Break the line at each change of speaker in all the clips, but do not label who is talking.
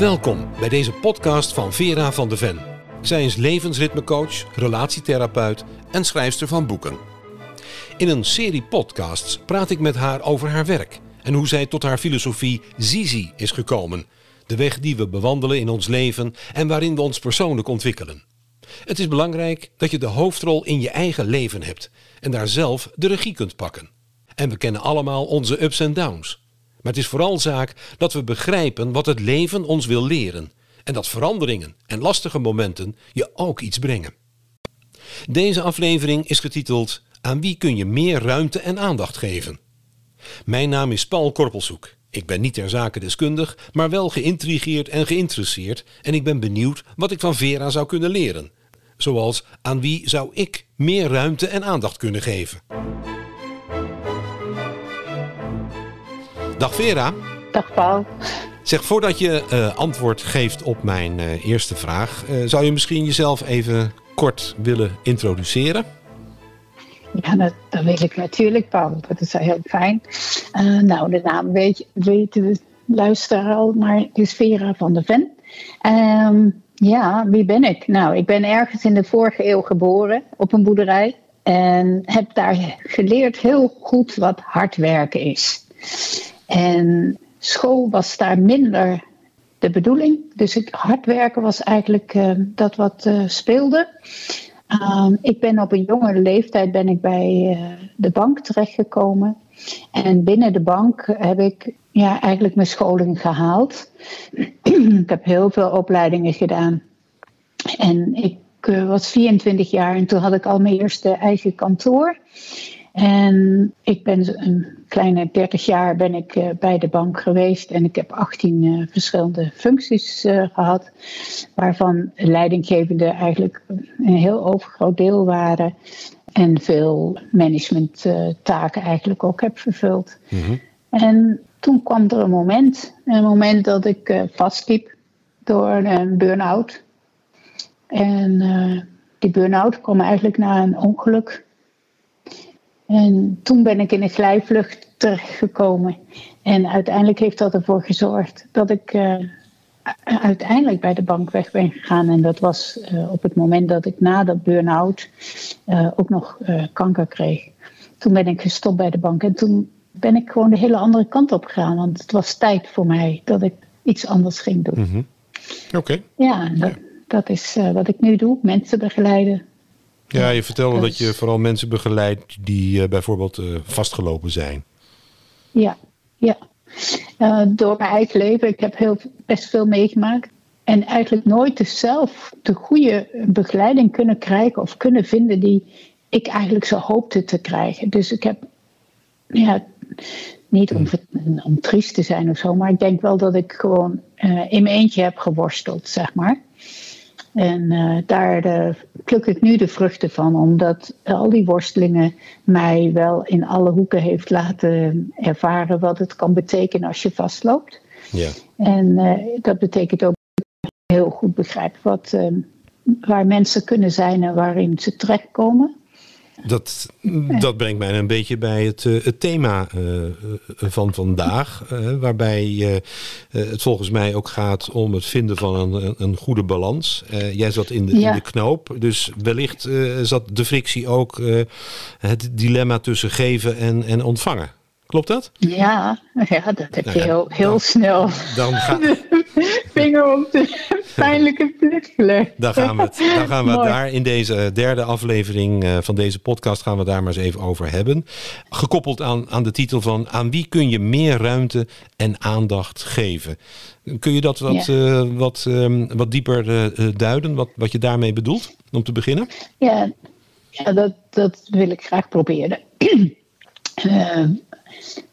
Welkom bij deze podcast van Vera van de Ven. Zij is levensritmecoach, relatietherapeut en schrijfster van boeken. In een serie podcasts praat ik met haar over haar werk en hoe zij tot haar filosofie Zizi is gekomen. De weg die we bewandelen in ons leven en waarin we ons persoonlijk ontwikkelen. Het is belangrijk dat je de hoofdrol in je eigen leven hebt en daar zelf de regie kunt pakken. En we kennen allemaal onze ups en downs. Maar het is vooral zaak dat we begrijpen wat het leven ons wil leren en dat veranderingen en lastige momenten je ook iets brengen. Deze aflevering is getiteld Aan wie kun je meer ruimte en aandacht geven? Mijn naam is Paul Korpelzoek. Ik ben niet ter zake deskundig, maar wel geïntrigeerd en geïnteresseerd en ik ben benieuwd wat ik van Vera zou kunnen leren. Zoals aan wie zou ik meer ruimte en aandacht kunnen geven? Dag Vera.
Dag Paul.
Zeg, voordat je uh, antwoord geeft op mijn uh, eerste vraag, uh, zou je misschien jezelf even kort willen introduceren?
Ja, dat, dat weet ik natuurlijk, Paul. Dat is heel fijn. nou, de naam weet, weten we luisteren al, maar het is Vera van der Ven. Um, ja, wie ben ik? Nou, ik ben ergens in de vorige eeuw geboren op een boerderij. En heb daar geleerd heel goed wat hard werken is. En school was daar minder de bedoeling. Dus ik, hard werken was eigenlijk uh, dat wat uh, speelde. Um, ik ben op een jongere leeftijd ben ik bij uh, de bank terechtgekomen. En binnen de bank heb ik ja, eigenlijk mijn scholing gehaald. ik heb heel veel opleidingen gedaan. En ik was 24 jaar en toen had ik al mijn eerste eigen kantoor. En ik ben een kleine 30 jaar ben ik uh, bij de bank geweest en ik heb 18 uh, verschillende functies uh, gehad, waarvan leidinggevende eigenlijk een heel overgroot deel waren en veel managementtaken eigenlijk ook heb vervuld. Mm-hmm. En toen kwam er een moment, een moment dat ik vastliep door een burn-out. En die burn-out kwam eigenlijk na een ongeluk en toen ben ik in een glijvlucht terechtgekomen. En uiteindelijk heeft dat ervoor gezorgd dat ik uh, uiteindelijk bij de bank weg ben gegaan. En dat was uh, op het moment dat ik na dat burn-out uh, ook nog kanker kreeg. Toen ben ik gestopt bij de bank. En toen ben ik gewoon de hele andere kant op gegaan. Want het was tijd voor mij dat ik iets anders ging doen.
Mm -hmm. Oké. Okay.
Ja, dat, dat is wat ik nu doe. Mensen begeleiden,
ja, je vertelde dat je vooral mensen begeleidt die uh, bijvoorbeeld uh, vastgelopen zijn.
Ja, ja. Uh, door mijn eigen leven. Ik heb heel, best veel meegemaakt. En eigenlijk nooit de zelf de goede begeleiding kunnen krijgen of kunnen vinden die ik eigenlijk zo hoopte te krijgen. Dus ik heb, ja, niet om, om triest te zijn of zo, maar ik denk wel dat ik gewoon in mijn eentje heb geworsteld, zeg maar. En uh, daar de, pluk ik nu de vruchten van, omdat al die worstelingen mij wel in alle hoeken heeft laten ervaren wat het kan betekenen als je vastloopt.
Ja.
En uh, dat betekent ook heel goed begrijp wat, uh, waar mensen kunnen zijn en waarin ze terechtkomen.
Dat, dat brengt mij een beetje bij het, uh, het thema uh, van vandaag. Waarbij het volgens mij ook gaat om het vinden van een, een goede balans. jij zat in de, ja. in de knoop, dus wellicht zat de frictie ook het dilemma tussen geven en, en ontvangen. Klopt dat?
Ja, ja dat heb je nou ja, heel, heel dan, snel. Dan ga... vinger op de pijnlijke gelegd.
Dan gaan we het, dan gaan we het daar in deze derde aflevering uh, van deze podcast gaan we daar maar eens even over hebben. Gekoppeld aan, aan de titel van aan wie kun je meer ruimte en aandacht geven? Kun je dat wat, ja. uh, wat, um, wat dieper uh, duiden, wat, wat je daarmee bedoelt, om te beginnen?
Ja, ja dat, dat wil ik graag proberen.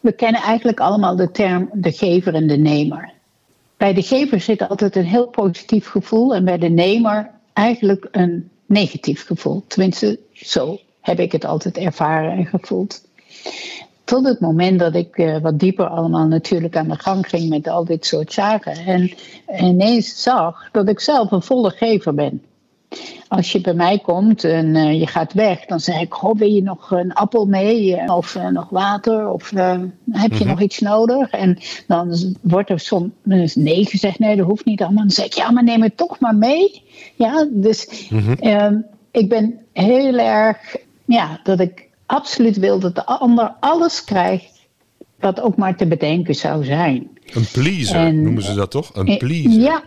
we kennen eigenlijk allemaal de term de gever en de nemer. Bij de gever zit altijd een heel positief gevoel en bij de nemer eigenlijk een negatief gevoel. Tenminste, zo heb ik het altijd ervaren en gevoeld. Tot het moment dat ik uh, wat dieper allemaal natuurlijk aan de gang ging met al dit soort zaken. En ineens zag dat ik zelf een volle gever ben. Als je bij mij komt en uh, je gaat weg, dan zeg ik: Goh, wil je nog een appel mee? Of uh, nog water? Of uh, heb je mm -hmm. nog iets nodig? En dan wordt er soms nee gezegd: Nee, dat hoeft niet allemaal. Dan zeg ik: Ja, maar neem het toch maar mee. Ja, dus mm -hmm. ik ben heel erg, ja, dat ik absoluut wil dat de ander alles krijgt wat ook maar te bedenken zou zijn.
Een pleaser en, noemen ze dat toch? Een pleaser.
Ja,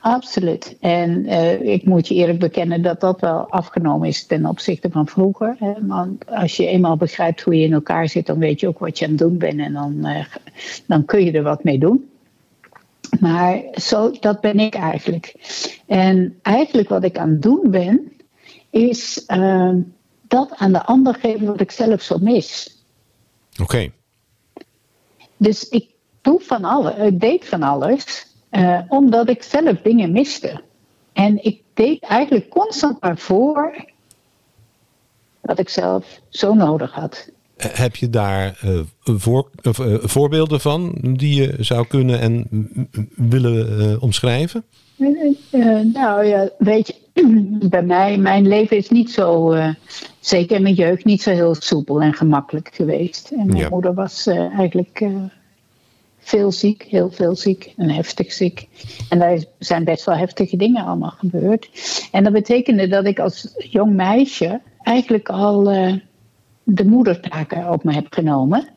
absoluut. En uh, ik moet je eerlijk bekennen dat dat wel afgenomen is ten opzichte van vroeger. Hè? Want als je eenmaal begrijpt hoe je in elkaar zit, dan weet je ook wat je aan het doen bent en dan, uh, dan kun je er wat mee doen. Maar zo, dat ben ik eigenlijk. En eigenlijk wat ik aan het doen ben, is uh, dat aan de ander geven wat ik zelf zo mis.
Oké. Okay.
Dus ik doe van alles, ik deed van alles, uh, omdat ik zelf dingen miste. En ik deed eigenlijk constant maar voor wat ik zelf zo nodig had.
Heb je daar uh, voor, uh, voorbeelden van die je zou kunnen en willen omschrijven?
nou ja, weet je, bij mij, mijn leven is niet zo, zeker in mijn jeugd, niet zo heel soepel en gemakkelijk geweest. En mijn ja. moeder was eigenlijk veel ziek, heel veel ziek en heftig ziek. En daar zijn best wel heftige dingen allemaal gebeurd. En dat betekende dat ik als jong meisje eigenlijk al uh, de moedertaken op me heb genomen.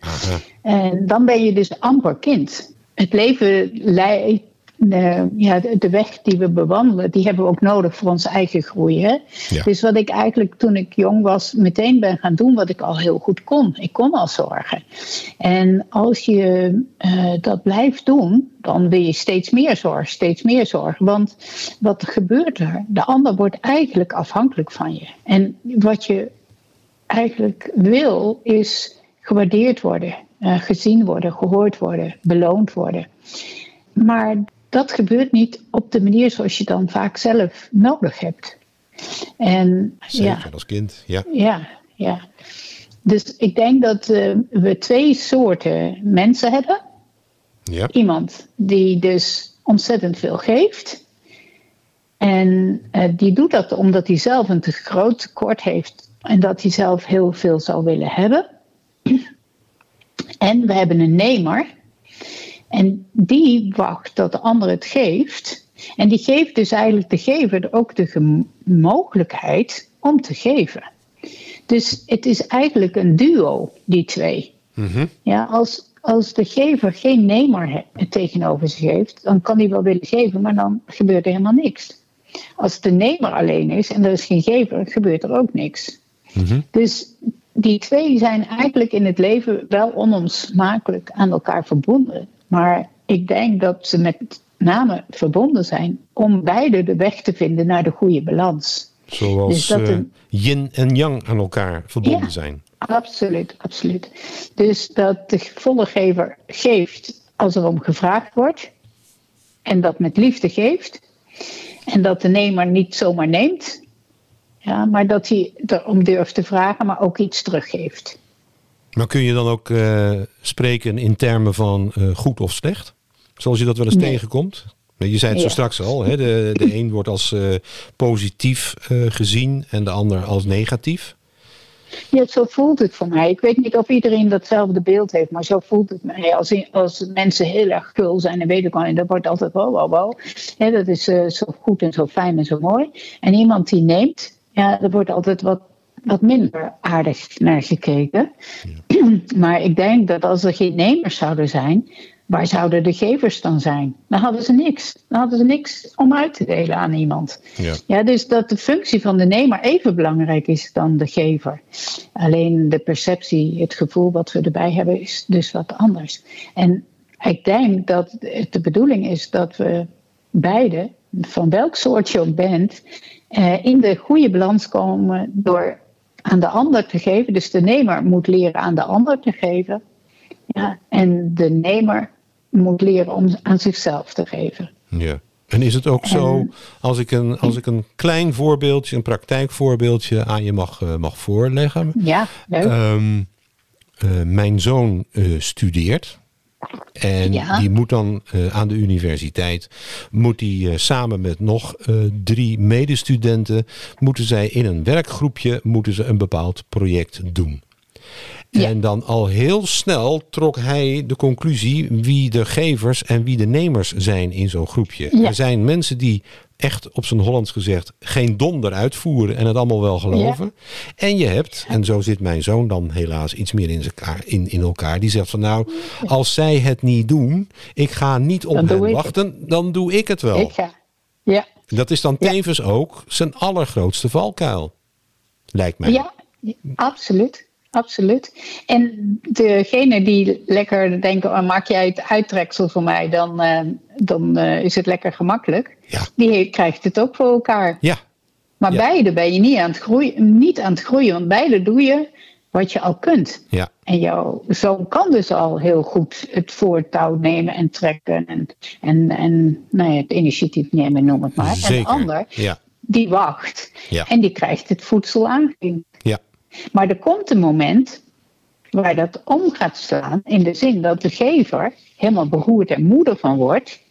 En dan ben je dus amper kind. Het leven leidt de, ja, de, weg die we bewandelen, die hebben we ook nodig voor onze eigen groei. Hè? Ja. Dus wat ik eigenlijk toen ik jong was, meteen ben gaan doen wat ik al heel goed kon. Ik kon al zorgen. En als je uh, dat blijft doen, dan wil je steeds meer zorg, steeds meer zorg. Want wat gebeurt er? De ander wordt eigenlijk afhankelijk van je. En wat je eigenlijk wil, is gewaardeerd worden, uh, gezien worden, gehoord worden, beloond worden. Maar dat gebeurt niet op de manier zoals je dan vaak zelf nodig hebt. En,
Zeker, ja, als kind, ja.
Ja, ja. Dus ik denk dat uh, we twee soorten mensen hebben. Ja. Iemand die dus ontzettend veel geeft. En uh, die doet dat omdat hij zelf een te groot tekort heeft. En dat hij zelf heel veel zou willen hebben. En we hebben een nemer en die wacht dat de ander het geeft. En die geeft dus eigenlijk de gever ook de mogelijkheid om te geven. Dus het is eigenlijk een duo, die twee. Mm-hmm. Ja, als, als de gever geen nemer tegenover zich heeft, dan kan hij wel willen geven, maar dan gebeurt er helemaal niks. Als de nemer alleen is en er is geen gever, gebeurt er ook niks. Mm-hmm. Dus die twee zijn eigenlijk in het leven wel onomsmakelijk aan elkaar verbonden. Maar ik denk dat ze met name verbonden zijn om beide de weg te vinden naar de goede balans.
Zoals dus dat een, uh, yin en yang aan elkaar verbonden ja, zijn.
Absoluut, absoluut. Dus dat de volle gever geeft als er om gevraagd wordt. En dat met liefde geeft. En dat de nemer niet zomaar neemt. Ja, maar dat hij erom durft te vragen, maar ook iets teruggeeft.
Maar kun je dan ook uh, spreken in termen van uh, goed of slecht? Zoals je dat wel eens nee. tegenkomt? Je zei het zo straks al, hè? De, de een wordt als uh, positief gezien en de ander als negatief.
Ja, zo voelt het voor mij. Ik weet niet of iedereen datzelfde beeld heeft, maar zo voelt het mij. Als, als mensen heel erg gul zijn, dan weet ik al, en dat wordt altijd wow, wow. Hè, dat is zo goed en zo fijn en zo mooi. En iemand die neemt, ja, er wordt altijd wat minder aardig naar gekeken. Ja. Maar ik denk dat als er geen nemers zouden zijn, waar zouden de gevers dan zijn? Dan hadden ze niks. Dan hadden ze niks om uit te delen aan iemand. Ja. ja, dus dat de functie van de nemer even belangrijk is dan de gever. Alleen de perceptie, het gevoel wat we erbij hebben, is dus wat anders. En ik denk dat het de bedoeling is dat we beide, van welk soort je ook bent, eh, in de goede balans komen door aan de ander te geven. Dus de nemer moet leren aan de ander te geven. Ja, en de nemer moet leren om aan zichzelf te geven.
Ja. En is het ook zo, als ik een, als ik een klein voorbeeldje, een praktijkvoorbeeldje aan je mag, uh, mag voorleggen.
Ja, leuk. Um,
uh, mijn zoon uh, studeert. En
Ja.
die moet dan eh, aan de universiteit, moet die eh, samen met nog eh, drie medestudenten, moeten zij in een werkgroepje moeten ze een bepaald project doen.
Ja.
En dan al heel snel trok hij de conclusie wie de gevers en wie de nemers zijn in zo'n groepje.
Ja.
Er zijn mensen die echt op zijn Hollands gezegd geen donder uitvoeren en het allemaal wel geloven. En je hebt, en zo zit mijn zoon dan helaas iets meer in, elkaar, in, in elkaar, die zegt van nou, als zij het niet doen, ik ga niet op hen wachten, dan doe ik het wel.
Ik ga. Ja,
Dat is dan
Ja.
tevens ook zijn allergrootste valkuil. Lijkt mij.
ja, absoluut. Absoluut. En degene die lekker denken, oh, maak jij het uittreksel voor mij, dan, eh, dan eh, is het lekker gemakkelijk.
Ja.
Die krijgt het ook voor elkaar.
Ja,
Maar
Ja.
beide ben je niet aan, het groeien, niet aan het groeien, want beide doe je wat je al kunt.
ja,
En jouw zoon kan dus al heel goed het voortouw nemen en trekken en, en, en nou ja, het initiatief nemen, noem het maar. En de ander,
Ja,
die wacht
Ja.
en die krijgt het voedsel aangediend.
ja,
Maar er komt een moment waar dat om gaat slaan, in de zin dat de gever helemaal beroerd en moeder van wordt.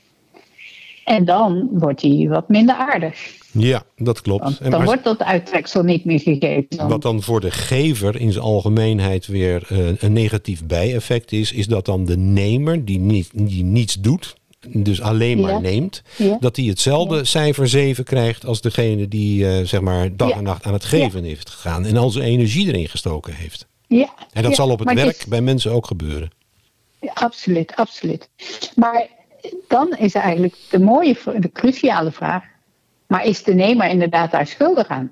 En dan wordt hij wat minder aardig.
ja, dat klopt.
Want dan wordt dat uittreksel niet meer gegeven. Dan-
Wat dan voor de gever in zijn algemeenheid weer eh, een negatief bijeffect is, is dat dan de nemer die, niet, die niets doet, dus alleen maar
Ja.
neemt,
Ja.
dat hij hetzelfde cijfer 7 krijgt als degene die eh, zeg maar dag en nacht aan het geven heeft gegaan en al zijn energie erin gestoken heeft.
ja,
En dat zal op het
maar
werk
is-
bij mensen ook gebeuren.
Ja, absoluut, absoluut. Maar dan is eigenlijk de mooie, de cruciale vraag: maar is de nemer inderdaad daar schuldig aan?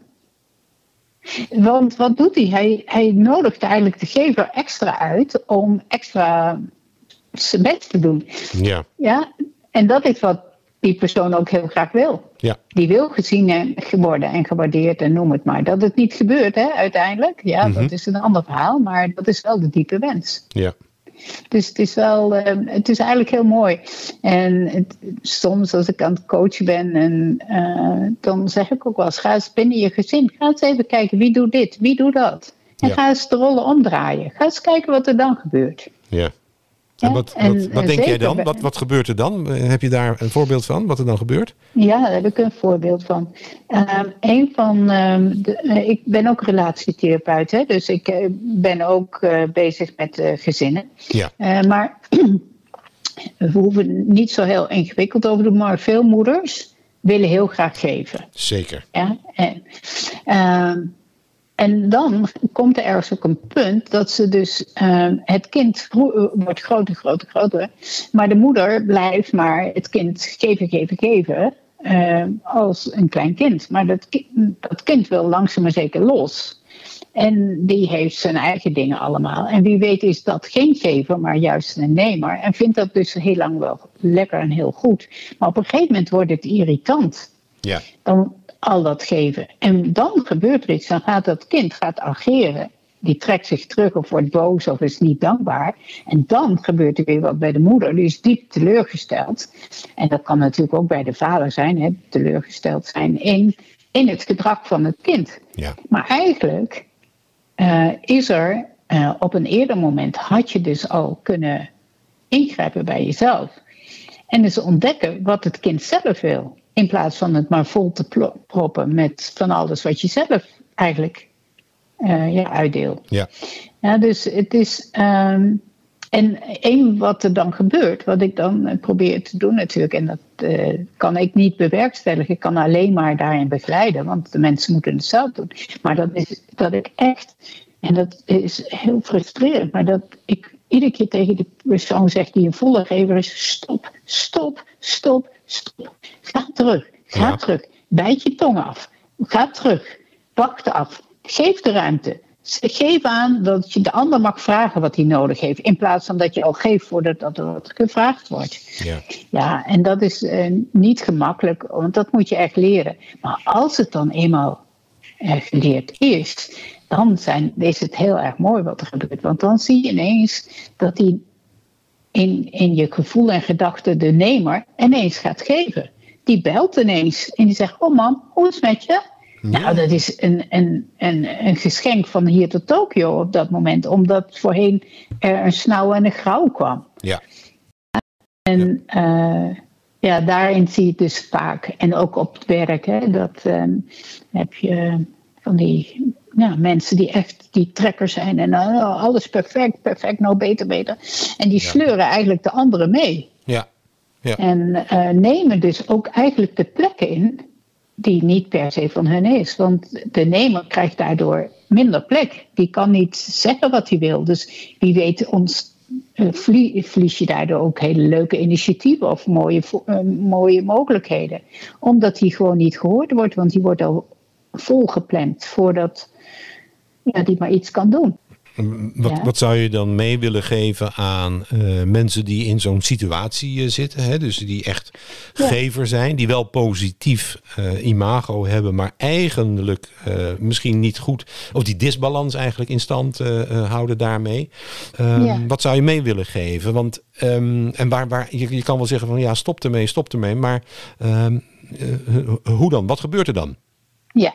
Want wat doet hij? Hij, hij nodigt eigenlijk de gever extra uit om extra zijn best te doen.
Ja,
Ja? En dat is wat die persoon ook heel graag wil.
ja,
Die wil gezien en worden en gewaardeerd en noem het maar. Dat het niet gebeurt hè, uiteindelijk, ja,
Mhm.
dat is een ander verhaal, maar dat is wel de diepe wens.
ja,
Dus het is wel, eh, het is eigenlijk heel mooi. En het- soms als ik aan het coachen ben, en, eh, dan zeg ik ook wel eens, ga eens binnen je gezin, ga eens even kijken wie doet dit, wie doet dat. En
Ja.
ga eens de rollen omdraaien. Ga eens kijken wat er dan gebeurt.
ja. En wat,
en,
wat, wat
eh,
denk jij dan? Wat, wat gebeurt er dan? Eh, Heb je daar een voorbeeld van? Wat er dan gebeurt?
Ja, daar heb ik een voorbeeld van. Ehm, een van ehm, de, eh, ik ben ook relatietherapeut, hè, dus ik ben ook bezig met gezinnen.
Ja,
maar we hoeven niet zo heel ingewikkeld over te doen, maar veel moeders willen heel graag geven.
zeker.
Ja? En, ehm, en dan komt er ergens ook een punt dat ze dus ehm, het kind gro- wordt groter, groter, groter, maar de moeder blijft maar het kind geven, geven, geven ehm, als een klein kind. Maar dat, ki- dat kind wil langzaam maar zeker los. En die heeft zijn eigen dingen allemaal. En wie weet is dat geen gever, maar juist een nemer. En vindt dat dus heel lang wel lekker en heel goed. Maar op een gegeven moment wordt het irritant
Ja,
dan al dat geven. En dan gebeurt er iets, dan gaat dat kind gaat ageren. Die trekt zich terug of wordt boos of is niet dankbaar. En dan gebeurt er weer wat bij de moeder. Die is diep teleurgesteld. En dat kan natuurlijk ook bij de vader zijn. Hè, teleurgesteld zijn in, in het gedrag van het kind.
ja,
Maar eigenlijk eh, is er eh, op een eerder moment had je dus al kunnen ingrijpen bij jezelf. En dus ontdekken wat het kind zelf wil. In plaats van het maar vol te proppen met van alles wat je zelf eigenlijk eh, ja, uitdeelt.
ja,
Ja, dus het is. ehm, en één wat er dan gebeurt, wat ik dan eh, probeer te doen natuurlijk, en dat eh, kan ik niet bewerkstelligen, ik kan alleen maar daarin begeleiden, want de mensen moeten het zelf doen. Maar dat is dat ik echt, en dat is heel frustrerend, maar dat ik iedere keer tegen de persoon zeg die een volle gever is: stop, stop, stop. Ga terug, ga
Ja.
terug. Bijt je tong af. Ga terug. Wacht af. Geef de ruimte. Geef aan dat je de ander mag vragen wat hij nodig heeft. In plaats van dat je al geeft voordat dat er wat gevraagd wordt.
ja,
Ja, en dat is eh, niet gemakkelijk, want dat moet je echt leren. Maar als het dan eenmaal eh, geleerd is, dan zijn, is het heel erg mooi wat er gebeurt. Want dan zie je ineens dat die in, in je gevoel en gedachten de nemer ineens gaat geven. Die belt ineens en die zegt: Oh man, hoe is het met je? Nou, dat is een, een, een, een geschenk van hier tot Tokio op dat moment, omdat voorheen er een snauw en een grauw kwam.
Ja.
En uh, ja, daarin zie je het dus vaak. En ook op het werk, hè, dat um, heb je van die ja, mensen die echt die trekker zijn en uh, alles perfect, perfect, nou beter, beter. En die sleuren eigenlijk de anderen mee.
Ja. ja.
En uh, nemen dus ook eigenlijk de plekken in die niet per se van hen is. Want de nemer krijgt daardoor minder plek. Die kan niet zeggen wat hij wil. Dus wie weet ons uh, verlies je daardoor ook hele leuke initiatieven of mooie, uh, mooie mogelijkheden. Omdat die gewoon niet gehoord wordt, want die wordt al volgepland voordat ja, die maar iets kan doen.
Wat, ja. wat zou je dan mee willen geven aan uh, mensen die in zo'n situatie uh, zitten? Hè? Dus die echt ja. gever zijn, die wel positief uh, imago hebben, maar eigenlijk misschien niet goed, of die disbalans eigenlijk in stand houden daarmee. Um, ja. Wat zou je mee willen geven? Want, um, en waar, waar, je, je, kan wel zeggen van ja, stop ermee, stop ermee, maar um, hoe dan? Wat gebeurt er dan?
Ja,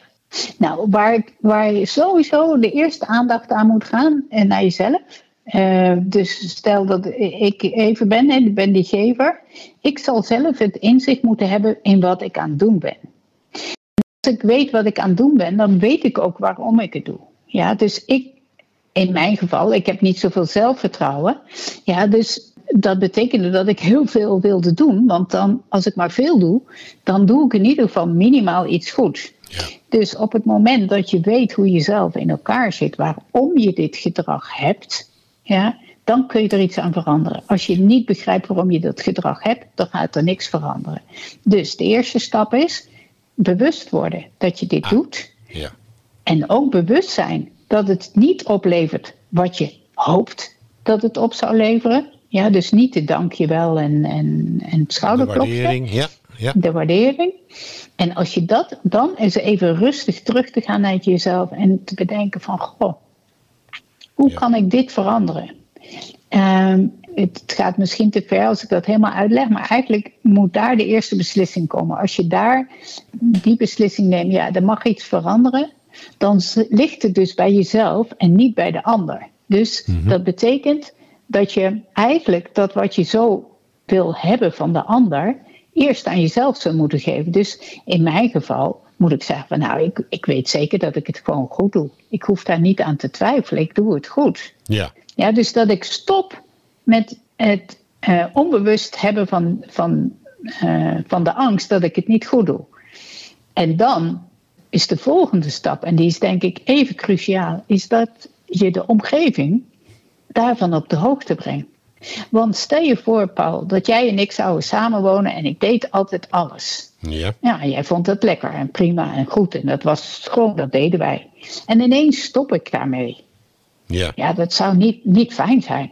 nou, waar, waar je sowieso de eerste aandacht aan moet gaan en naar jezelf. Uh, dus stel dat ik even ben en ik ben die gever. Ik zal zelf het inzicht moeten hebben in wat ik aan het doen ben. Als ik weet wat ik aan het doen ben, dan weet ik ook waarom ik het doe. Ja, dus ik, in mijn geval, ik heb niet zoveel zelfvertrouwen. Ja, dus dat betekende dat ik heel veel wilde doen. Want dan, als ik maar veel doe, dan doe ik in ieder geval minimaal iets goeds. Ja. Dus op het moment dat je weet hoe je zelf in elkaar zit, waarom je dit gedrag hebt, ja, dan kun je er iets aan veranderen. Als je niet begrijpt waarom je dat gedrag hebt, dan gaat er niks veranderen. Dus de eerste stap is bewust worden dat je dit
ah,
doet.
Ja.
En ook bewust zijn dat het niet oplevert wat je hoopt dat het op zou leveren. Ja, dus niet de dankjewel en, en, en schouderklopje.
De waardering, ja, ja.
De waardering. En als je dat, dan is even rustig terug te gaan naar jezelf en te bedenken van, goh, hoe ja. kan ik dit veranderen? Um, het gaat misschien te ver als ik dat helemaal uitleg, maar eigenlijk moet daar de eerste beslissing komen. Als je daar die beslissing neemt, ja, er mag iets veranderen, dan ligt het dus bij jezelf en niet bij de ander. Dus mm-hmm. dat betekent dat je eigenlijk dat wat je zo wil hebben van de ander, eerst aan jezelf zou moeten geven. Dus in mijn geval moet ik zeggen van nou, ik, ik weet zeker dat ik het gewoon goed doe. Ik hoef daar niet aan te twijfelen, ik doe het goed.
Ja.
Ja, dus dat ik stop met het uh, onbewust hebben van, van, uh, van de angst dat ik het niet goed doe. En dan is de volgende stap, en die is denk ik even cruciaal, is dat je de omgeving daarvan op de hoogte brengt. Want stel je voor, Paul, dat jij en ik zouden samenwonen en ik deed altijd alles.
Ja.
Ja, jij vond het lekker en prima en goed en dat was gewoon, dat deden wij. En ineens stop ik daarmee.
Ja.
Ja, dat zou niet, niet fijn zijn.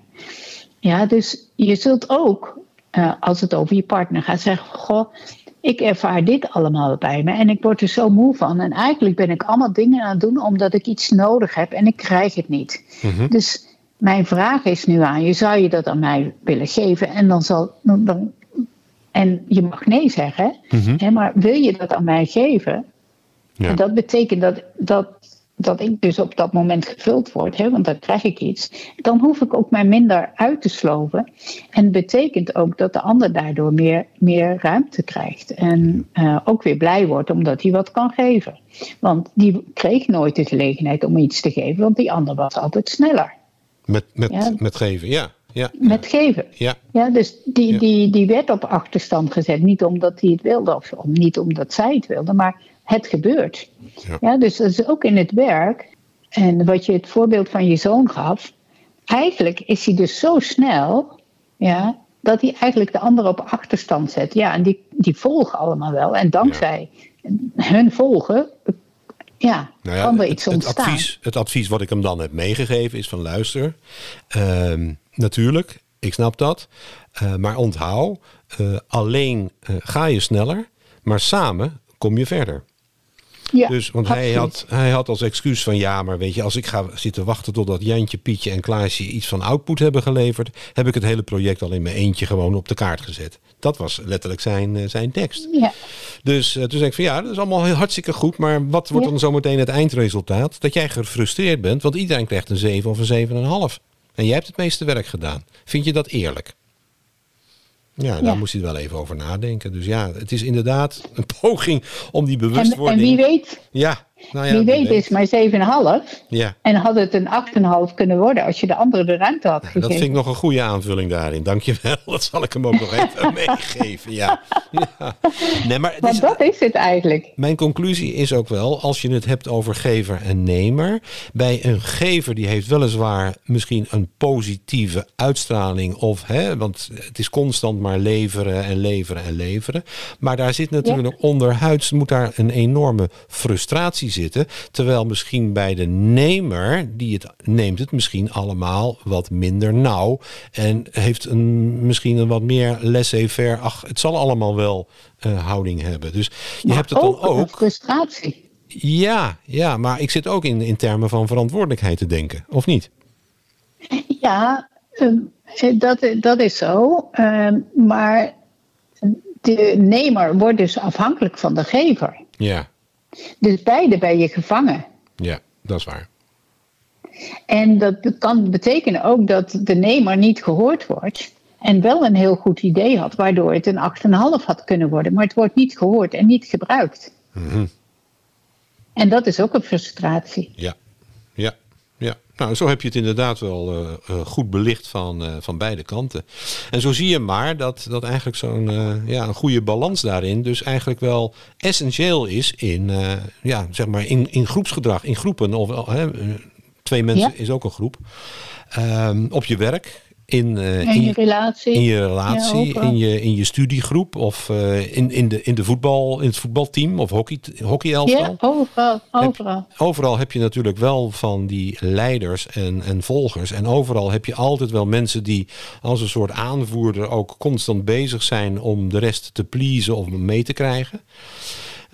Ja, dus je zult ook, uh, als het over je partner gaat, zeggen: Goh, ik ervaar dit allemaal bij me en ik word er zo moe van. En eigenlijk ben ik allemaal dingen aan het doen omdat ik iets nodig heb en ik krijg het niet.
Mhm.
Dus mijn vraag is nu aan je: zou je dat aan mij willen geven? En dan zal. Dan, en je mag nee zeggen,
Mhm.
hè, maar wil je dat aan mij geven?
Ja.
En dat betekent dat, dat, dat ik dus op dat moment gevuld word, hè, want dan krijg ik iets. Dan hoef ik ook mij minder uit te sloven. En betekent ook dat de ander daardoor meer, meer ruimte krijgt. En eh, ook weer blij wordt omdat hij wat kan geven. Want die kreeg nooit de gelegenheid om iets te geven, want die ander was altijd sneller.
Met, met,
Ja.
met geven, ja. ja.
Met geven.
Ja,
Ja, dus die,
Ja.
Die, die werd op achterstand gezet. Niet omdat hij het wilde of om- niet omdat zij het wilde, maar het gebeurt.
Ja.
Ja. dus dat is ook in het werk. En wat je het voorbeeld van je zoon gaf. Eigenlijk is hij dus zo snel ja, dat hij eigenlijk de ander op achterstand zet. Ja, en die, die volgen allemaal wel. En dankzij hun volgen ja,
Nou ja,
kan er
het,
iets
het
ontstaan.
advies, het advies wat ik hem dan heb meegegeven is van luister, ehm, natuurlijk, ik snap dat, eh, maar onthoud, eh, alleen eh, ga je sneller, maar samen kom je verder.
Ja,
Dus, want hij had, hij had als excuus van ja, maar weet je, als ik ga zitten wachten totdat Jantje, Pietje en Klaasje iets van output hebben geleverd, heb ik het hele project al in mijn eentje gewoon op de kaart gezet. Dat was letterlijk zijn, eh, zijn tekst.
Ja,
Dus eh, toen zei ik van ja, dat is allemaal heel hartstikke goed. Maar wat wordt
Ja.
dan zometeen het eindresultaat? Dat jij gefrustreerd bent, want iedereen krijgt een 7 of een 7,5. En jij hebt het meeste werk gedaan. Vind je dat eerlijk? Ja, daar moest hij wel even over nadenken. Dus ja, het is inderdaad een poging om die bewustwording...
En, en wie weet,
ja,
nou ja, wie weet is maar 7,5.
Ja.
En had het een 8,5 kunnen worden als je de andere de ruimte had gegeven.
Dat vind ik nog een goede aanvulling daarin. Dankjewel. Dat zal ik hem ook nog even meegeven. Ja. ja. Nee, maar
Want dat is het eigenlijk.
Mijn conclusie is ook wel, als je het hebt over gever en nemer. Bij een gever die heeft weliswaar misschien een positieve uitstraling. Of, hè, want het is constant maar leveren en leveren en leveren. Maar daar zit natuurlijk onderhuids moet daar een enorme frustratie zitten. Terwijl misschien bij de nemer, die het neemt het misschien allemaal wat minder nauw. En heeft een, misschien een wat meer laissez-faire. Ach, het zal allemaal wel uh, houding hebben. Dus je
maar
hebt het dan ook.
frustratie.
Ja, ja, maar ik zit ook in, in termen van verantwoordelijkheid te denken, of niet?
Ja, um, dat, dat is zo. Um, maar de nemer wordt dus afhankelijk van de gever.
Ja.
Dus beide ben je gevangen.
Ja, dat is waar.
En dat kan betekenen ook dat de nemer niet gehoord wordt. En wel een heel goed idee had, waardoor het een 8,5 had kunnen worden. Maar het wordt niet gehoord en niet gebruikt.
Mm -hmm.
En dat is ook een frustratie.
Ja, ja. Nou, zo heb je het inderdaad wel uh, uh, goed belicht van, uh, van beide kanten. En zo zie je maar dat, dat eigenlijk zo'n ja, een goede balans daarin dus eigenlijk wel essentieel is in, ja, zeg maar in, in groepsgedrag, in groepen. Of, twee mensen ja. is ook een groep. Um, op je werk, in, uh,
in, je relatie.
In je relatie, ja, in, je, in je studiegroep of uh, in, in, de, in, de voetbal, in het voetbalteam of hockey, hockeyelftal.
Ja, overal. Overal.
Heb, overal heb je natuurlijk wel van die leiders en, en volgers. En overal heb je altijd wel mensen die als een soort aanvoerder ook constant bezig zijn om de rest te pleasen of mee te krijgen.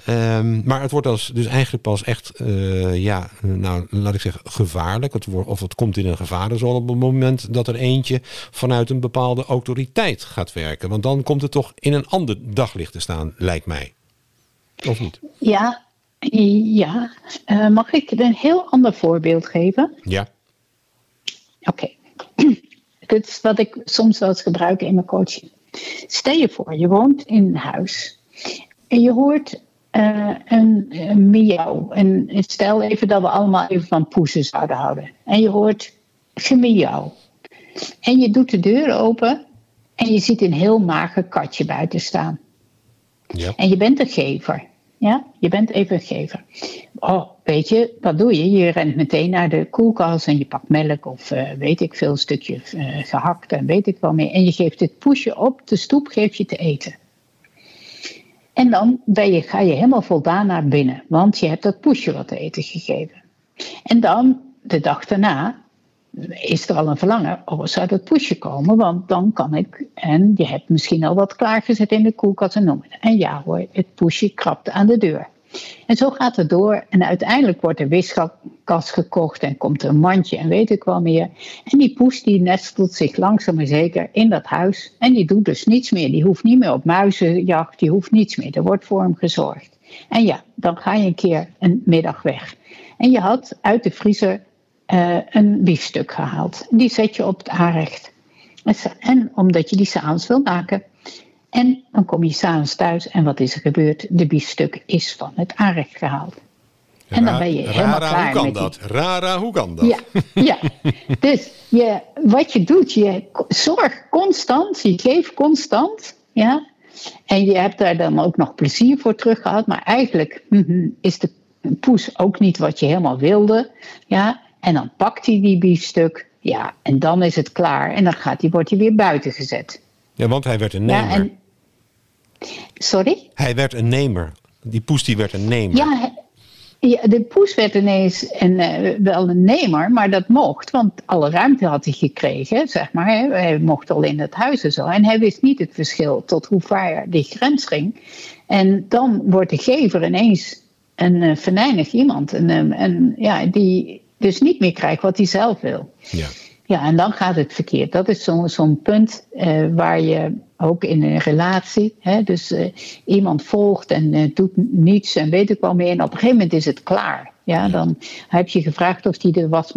Um, maar het wordt als, dus eigenlijk pas echt, uh, ja, nou laat ik zeggen, gevaarlijk. Het wordt, of het komt in een gevarenzone op het moment dat er eentje vanuit een bepaalde autoriteit gaat werken. Want dan komt het toch in een ander daglicht te staan, lijkt mij. Of niet?
Ja, ja. Uh, mag ik een heel ander voorbeeld geven?
Ja.
Oké. Okay. Dit is wat ik soms wel eens gebruik in mijn coaching. Stel je voor, je woont in een huis en je hoort uh, een, een miauw. En stel even dat we allemaal even van poezen zouden houden. En je hoort gemiauw. En je doet de deur open en je ziet een heel mager katje buiten staan.
Ja.
En je bent een gever. Ja, je bent even een gever. Oh, weet je, wat doe je? Je rent meteen naar de koelkast en je pakt melk of uh, weet ik veel, stukje uh, gehakt en weet ik wel meer. En je geeft het poesje op de stoep, geef je te eten. En dan ben je, ga je helemaal voldaan naar binnen, want je hebt dat poesje wat te eten gegeven. En dan, de dag daarna, is er al een verlangen, oh, zou dat poesje komen, want dan kan ik, en je hebt misschien al wat klaargezet in de koelkast en noem het. En ja hoor, het poesje krabt aan de deur. En zo gaat het door en uiteindelijk wordt de wiskast gekocht en komt er een mandje en weet ik wel meer. En die poes die nestelt zich langzaam maar zeker in dat huis en die doet dus niets meer. Die hoeft niet meer op muizenjacht, die hoeft niets meer. Er wordt voor hem gezorgd. En ja, dan ga je een keer een middag weg. En je had uit de vriezer uh, een biefstuk gehaald. Die zet je op het aanrecht. En omdat je die s'avonds wil maken. En dan kom je s'avonds thuis en wat is er gebeurd? De biefstuk is van het aanrecht gehaald. En dan ben je helemaal
Rara,
klaar
hoe kan
met
dat? Rara, hoe kan dat?
Ja, ja. dus je, wat je doet, je zorgt constant, je geeft constant, ja. En je hebt daar dan ook nog plezier voor teruggehaald, maar eigenlijk mm, is de poes ook niet wat je helemaal wilde, ja. En dan pakt hij die biefstuk, ja, en dan is het klaar. En dan gaat die, wordt hij weer buiten gezet.
Ja, want hij werd een nemer.
Ja, en... Sorry?
Hij werd een nemer. Die poes die werd een nemer.
Ja, ja, de poes werd ineens een, uh, wel een nemer, maar dat mocht, want alle ruimte had hij gekregen, zeg maar. Hè. Hij mocht al in het huis en zo. En hij wist niet het verschil tot hoe ver die grens ging. En dan wordt de gever ineens een uh, venijnig iemand. En, en ja, die dus niet meer krijgt wat hij zelf wil.
Ja.
Ja, en dan gaat het verkeerd. Dat is zo'n zo'n punt uh, waar je ook in een relatie, hè, dus uh, iemand volgt en uh, doet niets en weet ik wel meer. En op een gegeven moment is het klaar. Ja, dan heb je gevraagd of, die de was,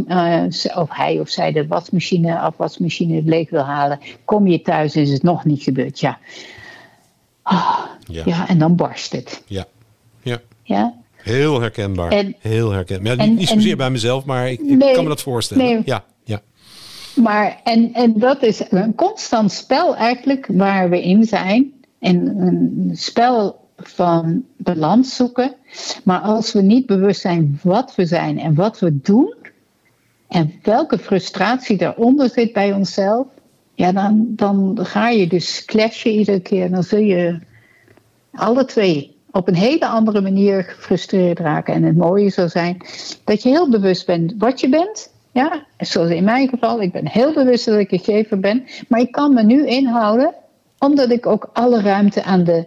of hij of zij de wasmachine, afwasmachine leeg wil halen. Kom je thuis is het nog niet gebeurd. Ja. Oh, ja. ja. en dan barst het.
Ja. Ja.
ja?
Heel herkenbaar. En, Heel herkenbaar. Ja, niet zozeer bij mezelf, maar ik, ik kan me dat voorstellen. Nee, ja.
Maar, en, en dat is een constant spel eigenlijk waar we in zijn. En een spel van balans zoeken. Maar als we niet bewust zijn wat we zijn en wat we doen. En welke frustratie daaronder zit bij onszelf. Ja, dan, dan ga je dus clashen iedere keer. Dan zul je alle twee op een hele andere manier gefrustreerd raken. En het mooie zou zijn dat je heel bewust bent wat je bent. Ja, zoals in mijn geval, ik ben heel bewust dat ik een gever ben. Maar ik kan me nu inhouden, omdat ik ook alle ruimte aan de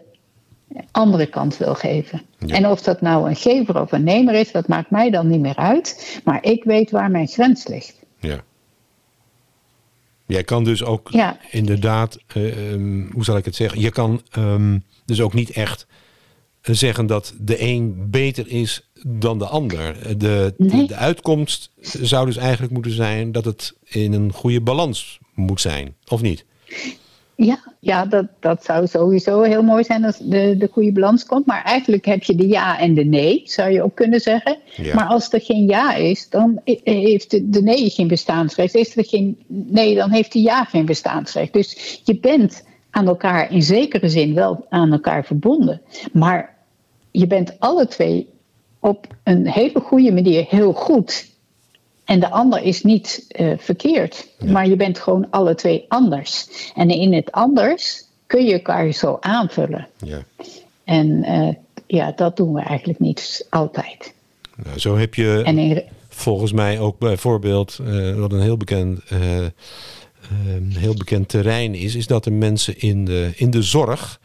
andere kant wil geven. En of dat nou een gever of een nemer is, dat maakt mij dan niet meer uit. Maar ik weet waar mijn grens ligt.
Ja. Jij kan dus ook ja. inderdaad, uh, um, hoe zal ik het zeggen? Je kan um, dus ook niet echt zeggen dat de een beter is dan de ander. De, de, de, uitkomst zou dus eigenlijk moeten zijn dat het in een goede balans moet zijn, of niet?
Ja, ja dat, dat zou sowieso heel mooi zijn als de, de goede balans komt. Maar eigenlijk heb je de ja en de nee, zou je ook kunnen zeggen. Maar als er geen ja is, dan heeft de, de nee geen bestaansrecht. Is er geen nee, dan heeft de ja geen bestaansrecht. Dus je bent aan elkaar in zekere zin wel aan elkaar verbonden. Maar je bent alle twee op een hele goede manier heel goed. En de ander is niet uh, verkeerd, maar je bent gewoon alle twee anders. En in het anders kun je elkaar zo aanvullen.
Ja.
En uh, ja, dat doen we eigenlijk niet altijd.
Nou, zo heb je in... volgens mij ook bijvoorbeeld, uh, wat een heel bekend, heel bekend terrein is, is dat de mensen in de, in de zorg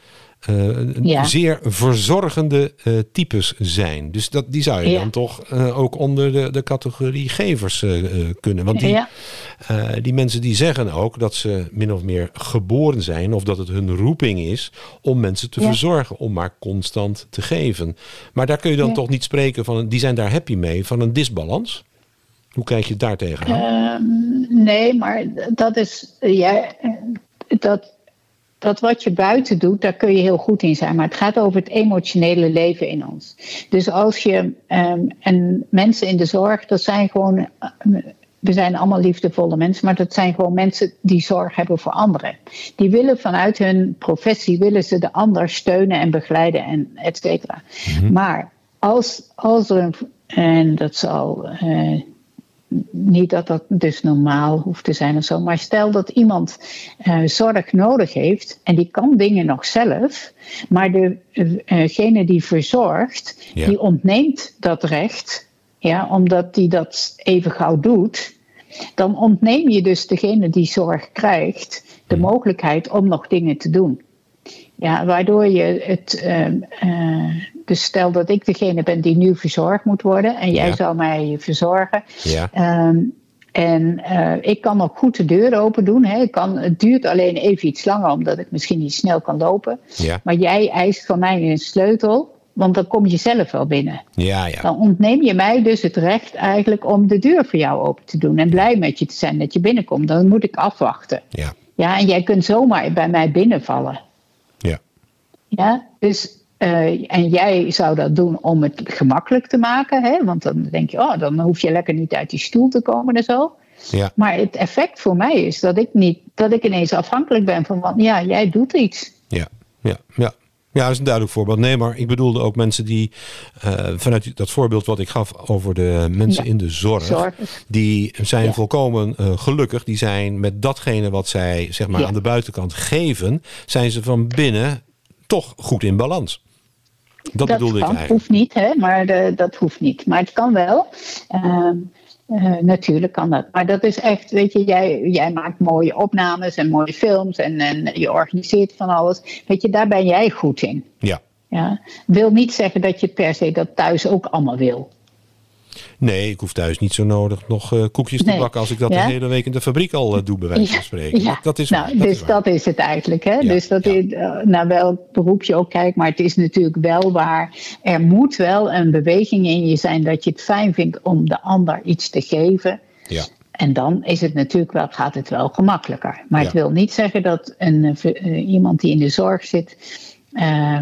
uh, zeer verzorgende uh, types zijn. Dus dat, die zou je dan toch uh, ook onder de, de categorie gevers kunnen. Want die, die mensen die zeggen ook dat ze min of meer geboren zijn, of dat het hun roeping is om mensen te verzorgen, om maar constant te geven. Maar daar kun je dan toch niet spreken van, die zijn daar happy mee, van een disbalans? Hoe kijk je daar tegenaan?
Ehm, nee, maar dat is. Ja, dat, dat wat je buiten doet, daar kun je heel goed in zijn. Maar het gaat over het emotionele leven in ons. Dus als je. Um, en mensen in de zorg, dat zijn gewoon. we zijn allemaal liefdevolle mensen, maar dat zijn gewoon mensen die zorg hebben voor anderen. Die willen vanuit hun professie willen ze de ander steunen en begeleiden en et cetera. Mhm. Maar als, als er, en dat zal uh, niet dat dat dus normaal hoeft te zijn of zo. Maar stel dat iemand uh, zorg nodig heeft en die kan dingen nog zelf, maar degene uh, die verzorgt, die ontneemt dat recht, ja, omdat die dat even gauw doet. Dan ontneem je dus degene die zorg krijgt de hmm. mogelijkheid om nog dingen te doen. Ja, waardoor je het. Uh, dus stel dat ik degene ben die nu verzorgd moet worden en jij zou mij verzorgen.
Ja.
Um, en uh, ik kan nog goed de deur open doen. Hè. Ik kan, het duurt alleen even iets langer, omdat ik misschien niet snel kan lopen.
Ja.
Maar jij eist van mij een sleutel, want dan kom je zelf wel binnen.
Ja, ja.
Dan ontneem je mij dus het recht eigenlijk om de deur voor jou open te doen. En blij met je te zijn dat je binnenkomt. Dan moet ik afwachten.
Ja.
Ja, en jij kunt zomaar bij mij binnenvallen.
Ja.
Ja, dus uh, en jij zou dat doen om het gemakkelijk te maken, hè? want dan denk je, oh, dan hoef je lekker niet uit die stoel te komen en zo.
Ja.
Maar het effect voor mij is dat ik niet, dat ik ineens afhankelijk ben van, want ja, jij doet iets.
Ja, ja, ja. Ja, dat is een duidelijk voorbeeld. Nee, maar ik bedoelde ook mensen die, uh, vanuit dat voorbeeld wat ik gaf over de mensen in de zorg, die zijn volkomen uh, gelukkig. Die zijn met datgene wat zij zeg maar aan de buitenkant geven, zijn ze van binnen toch goed in balans. Dat, dat bedoelde
kan,
ik eigenlijk.
hoeft niet, hè, maar de, dat hoeft niet. Maar het kan wel. Uh, uh, natuurlijk kan dat. Maar dat is echt, weet je, jij, jij maakt mooie opnames en mooie films en, en je organiseert van alles. Weet je, daar ben jij goed in.
Ja.
ja. Wil niet zeggen dat je per se dat thuis ook allemaal wil.
Nee, ik hoef thuis niet zo nodig nog uh, koekjes te bakken als ik dat de hele week in de fabriek al uh, doe, bij wijze van spreken.
Ja.
Dat, is,
nou,
dat
dus
is
dat is het eigenlijk. Hè? Dus dat is, naar welk beroep je ook kijkt, maar het is natuurlijk wel waar. Er moet wel een beweging in je zijn dat je het fijn vindt om de ander iets te geven.
Ja.
En dan is het natuurlijk wel, gaat het wel gemakkelijker. Maar het wil niet zeggen dat een, iemand die in de zorg zit. Uh,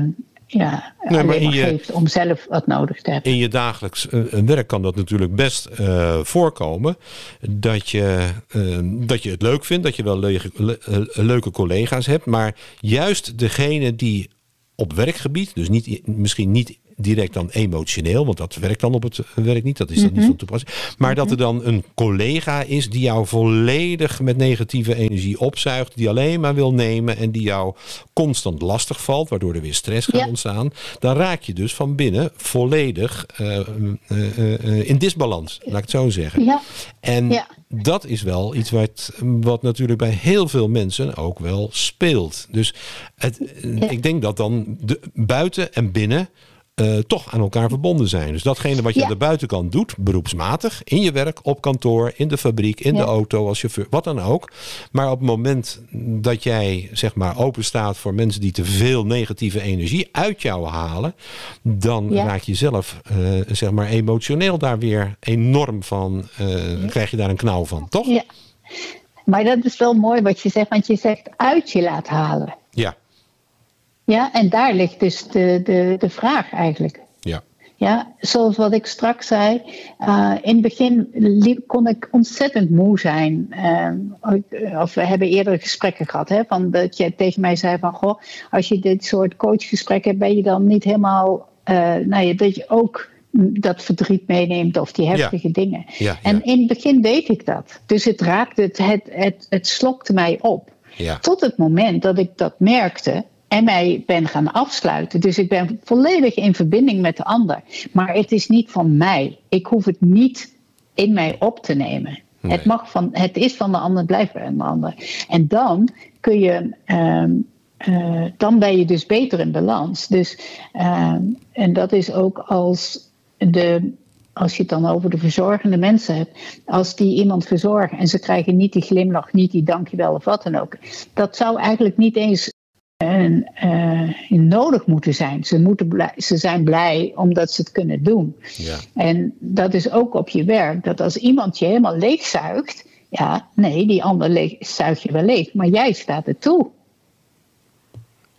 ja, nee, maar in je, geeft om zelf wat nodig te hebben.
In je dagelijks uh, werk kan dat natuurlijk best uh, voorkomen. Dat je, uh, dat je het leuk vindt, dat je wel leuke, le leuke collega's hebt. Maar juist degene die op werkgebied, dus niet, misschien niet direct dan emotioneel, want dat werkt dan op het werk niet, dat is dan niet
Mhm.
van toepassing. Maar dat er dan een collega is die jou volledig met negatieve energie opzuigt, die alleen maar wil nemen en die jou constant lastig valt, waardoor er weer stress gaat
Ja.
ontstaan. Dan raak je dus van binnen volledig eh, eh, eh, in disbalans, laat ik het zo zeggen.
Ja.
En
Ja.
dat is wel iets wat, wat natuurlijk bij heel veel mensen ook wel speelt. Dus het, ik denk dat dan de, buiten en binnen eh, toch aan elkaar verbonden zijn. Dus datgene wat je
Ja.
aan de buitenkant doet, beroepsmatig, in je werk, op kantoor, in de fabriek, in
Ja.
de auto, als chauffeur, wat dan ook. Maar op het moment dat jij zeg maar open staat voor mensen die te veel negatieve energie uit jou halen, dan
Ja.
raak je zelf eh, zeg maar emotioneel daar weer enorm van, eh, krijg je daar een knauw van, toch?
Ja. Maar dat is wel mooi wat je zegt, want je zegt uit je laat halen.
Ja,
Ja, en daar ligt dus de, de, de vraag eigenlijk.
ja,
Ja, zoals wat ik straks zei, uh, in het begin liep, kon ik ontzettend moe zijn. Uh, of we hebben eerder gesprekken gehad, hè, van dat je tegen mij zei van, goh, als je dit soort coachgesprekken hebt, ben je dan niet helemaal, uh, nou ja, dat je ook dat verdriet meeneemt of die heftige
Ja.
dingen.
Ja,
En in het begin deed ik dat. Dus het raakte, het, het, het, het slokte mij op.
ja.
Tot het moment dat ik dat merkte en mij ben gaan afsluiten. Dus ik ben volledig in verbinding met de ander. Maar het is niet van mij. Ik hoef het niet in mij op te nemen.
Nee.
Het, mag van, het is van de ander, het blijft bij een ander. En dan kun je. ehm, eh, dan ben je dus beter in balans. Dus, ehm, en dat is ook als de als je het dan over de verzorgende mensen hebt, als die iemand verzorgen en ze krijgen niet die glimlach, niet die dankjewel of wat dan ook, dat zou eigenlijk niet eens een, eh, nodig moeten zijn. Ze, moeten blij, ze zijn blij omdat ze het kunnen doen.
ja.
En dat is ook op je werk, dat als iemand je helemaal leegzuigt, ja, nee, die ander leeg, zuigt je wel leeg, maar jij staat er toe.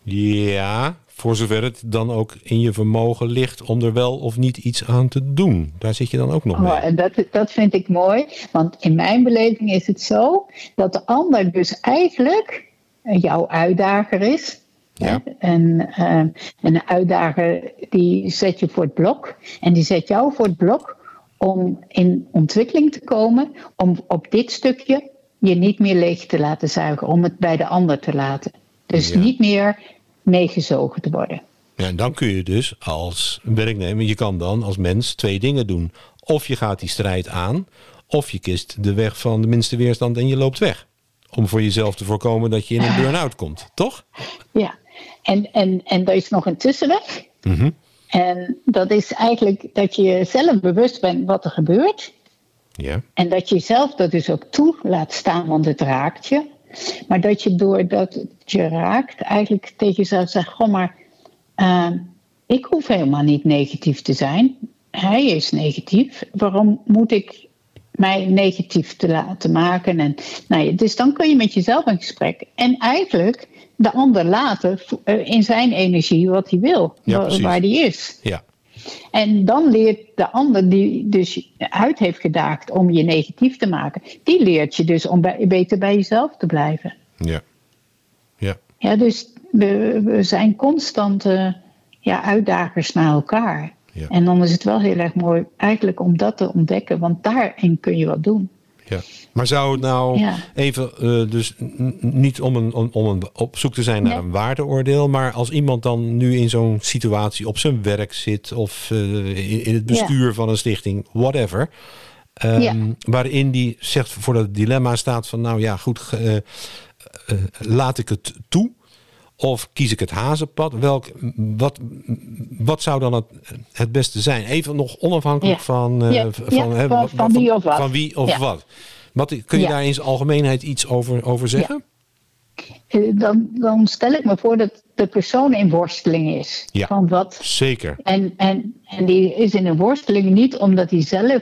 Ja, voor zover het dan ook in je vermogen ligt om er wel of niet iets aan te doen. Daar zit je dan ook nog mee.
Oh, en dat, dat vind ik mooi, want in mijn beleving is het zo dat de ander dus eigenlijk jouw uitdager is.
Ja.
En, uh, een uitdager die zet je voor het blok en die zet jou voor het blok om in ontwikkeling te komen, om op dit stukje je niet meer leeg te laten zuigen, om het bij de ander te laten. Dus
Ja.
niet meer meegezogen te worden.
Ja, en dan kun je dus als werknemer, je kan dan als mens twee dingen doen. Of je gaat die strijd aan, of je kiest de weg van de minste weerstand en je loopt weg. Om voor jezelf te voorkomen dat je in een burn-out komt, toch?
Ja, en, en, en er is nog een tussenweg.
Mhm.
En dat is eigenlijk dat je zelf bewust bent wat er gebeurt.
Ja,
En dat je jezelf dat dus ook toe laat staan, want het raakt je. Maar dat je doordat het je raakt, eigenlijk tegen jezelf zegt: Goh, maar uh, ik hoef helemaal niet negatief te zijn. Hij is negatief. Waarom moet ik mij negatief te laten maken? En, nou ja, dus dan kun je met jezelf in gesprek. En eigenlijk de ander laten uh, in zijn energie wat hij wil,
Ja,
waar, waar die is.
ja,
En dan leert de ander die dus uit heeft gedaagd om je negatief te maken, die leert je dus om bij, beter bij jezelf te blijven.
ja, ja.
Ja, dus we, we zijn constante ja, uitdagers naar elkaar.
Ja.
En dan is het wel heel erg mooi eigenlijk om dat te ontdekken, want daarin kun je wat doen.
Ja. Maar zou het nou
Ja.
even, uh, dus niet om, een, om, een, op zoek te zijn naar
Nee.
een waardeoordeel, maar als iemand dan nu in zo'n situatie op zijn werk zit of uh, in, in het bestuur van een stichting, whatever, um,
Ja.
waarin die zegt voor dat dilemma staat van, nou ja, goed, uh, laat ik het toe Of kies ik het hazenpad? Welk, wat, wat zou dan het, het beste zijn? Even nog onafhankelijk van, uh,
ja. van, ja, van, van, wie of wat.
Van wie of wat. wat. Kun je daar in zijn algemeenheid iets over, over zeggen?
Eh, dan, dan stel ik me voor dat de persoon in worsteling is. Van wat,
zeker.
En, en, en die is in een worsteling niet omdat hij zelf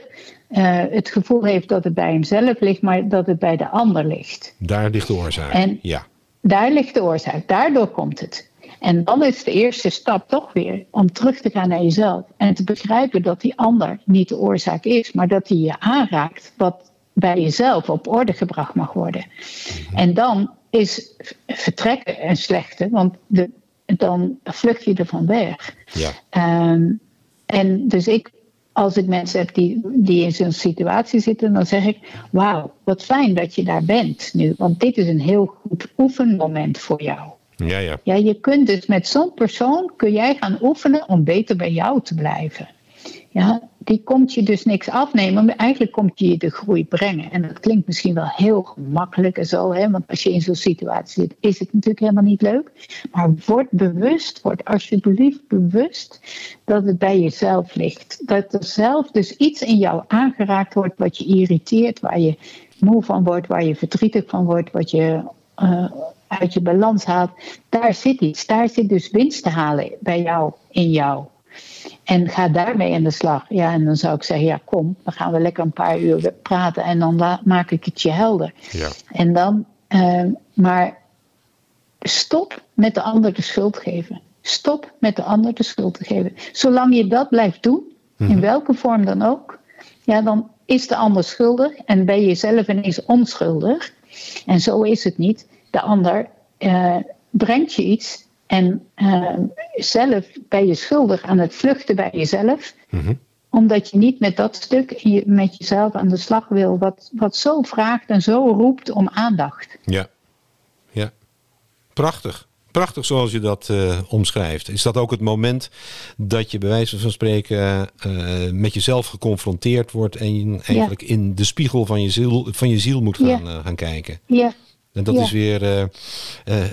uh, het gevoel heeft dat het bij hemzelf ligt, maar dat het bij de ander ligt.
Daar ligt de oorzaak.
En
ja.
Daar ligt de oorzaak, daardoor komt het. En dan is de eerste stap toch weer om terug te gaan naar jezelf en te begrijpen dat die ander niet de oorzaak is, maar dat hij je aanraakt wat bij jezelf op orde gebracht mag worden. Mhm. En dan is vertrekken een slechte, want de, dan vlucht je ervan weg.
Ja.
Um, en dus ik, als ik mensen heb die, die in zo'n situatie zitten, dan zeg ik: Wauw, wat fijn dat je daar bent nu, want dit is een heel goed oefenmoment voor jou.
Ja, ja.
ja, je kunt dus met zo'n persoon kun jij gaan oefenen om beter bij jou te blijven. Ja, die komt je dus niks afnemen, maar eigenlijk komt je de groei brengen. En dat klinkt misschien wel heel gemakkelijk en zo, hè, want als je in zo'n situatie zit, is het natuurlijk helemaal niet leuk. Maar word bewust, word alsjeblieft bewust dat het bij jezelf ligt. Dat er zelf dus iets in jou aangeraakt wordt wat je irriteert, waar je moe van wordt, waar je verdrietig van wordt, wat je uh, uit je balans haalt. Daar zit iets. Daar zit dus winst te halen bij jou, in jou. En ga daarmee aan de slag. Ja, en dan zou ik zeggen, ja kom, dan gaan we lekker een paar uur praten en dan maak ik het je helder.
Ja.
En dan, uh, maar stop met de ander de schuld geven. Stop met de ander de schuld te geven. Zolang je dat blijft doen, in mhm. welke vorm dan ook, ja, dan is de ander schuldig en ben je zelf ineens onschuldig. En zo is het niet. De ander uh, brengt je iets en uh, zelf ben je schuldig aan het vluchten bij jezelf.
Mhm.
Omdat je niet met dat stuk met jezelf aan de slag wil, wat, wat zo vraagt en zo roept om aandacht.
Ja, ja. Prachtig. Prachtig zoals je dat uh, omschrijft. Is dat ook het moment dat je bij wijze van spreken uh, met jezelf geconfronteerd wordt en je eigenlijk in de spiegel van je ziel, van je ziel moet gaan, ja. gaan kijken?
Ja,
en dat is weer uh, uh,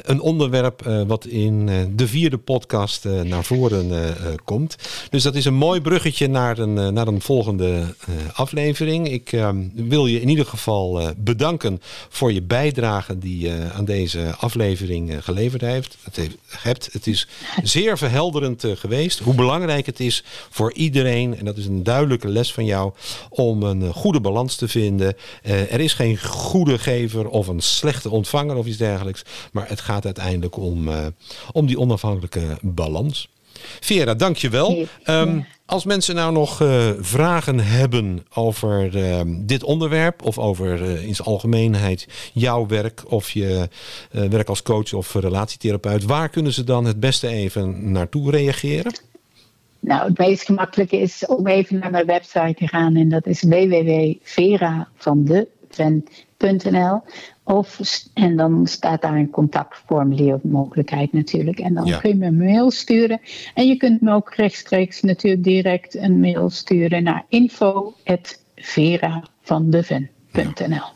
een onderwerp uh, wat in de vierde podcast naar voren komt. Dus dat is een mooi bruggetje naar een, naar een volgende aflevering. Ik ehm, wil je in ieder geval bedanken voor je bijdrage die je aan deze aflevering geleverd heeft, het heeft, hebt. Het is zeer verhelderend geweest hoe belangrijk het is voor iedereen, en dat is een duidelijke les van jou, om een goede balans te vinden. er is geen goede gever of een slechte ontvanger of iets dergelijks. Maar het gaat uiteindelijk om, uh, om die onafhankelijke balans. Vera, dankjewel. Um, als mensen nou nog uh, vragen hebben over uh, dit onderwerp of over uh, in zijn algemeenheid jouw werk of je werk als coach of relatietherapeut, waar kunnen ze dan het beste even naartoe reageren?
Nou, het meest gemakkelijke is om even naar mijn website te gaan en dat is www.veravandevent.nl. Of, en dan staat daar een contactformulier mogelijkheid natuurlijk. En dan kun je me een mail sturen. En je kunt me ook rechtstreeks natuurlijk direct een mail sturen naar info.vera.van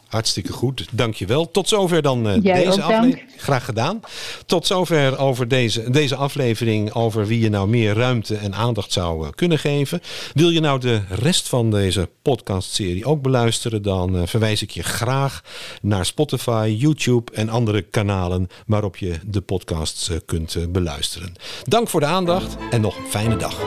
Hartstikke goed, dankjewel. Tot zover dan uh, deze aflevering. Graag gedaan. Tot zover over deze, deze aflevering over wie je nou meer ruimte en aandacht zou uh, kunnen geven. Wil je nou de rest van deze podcastserie ook beluisteren, dan uh, verwijs ik je graag naar Spotify, YouTube en andere kanalen waarop je de podcasts kunt beluisteren. Dank voor de aandacht en nog een fijne dag.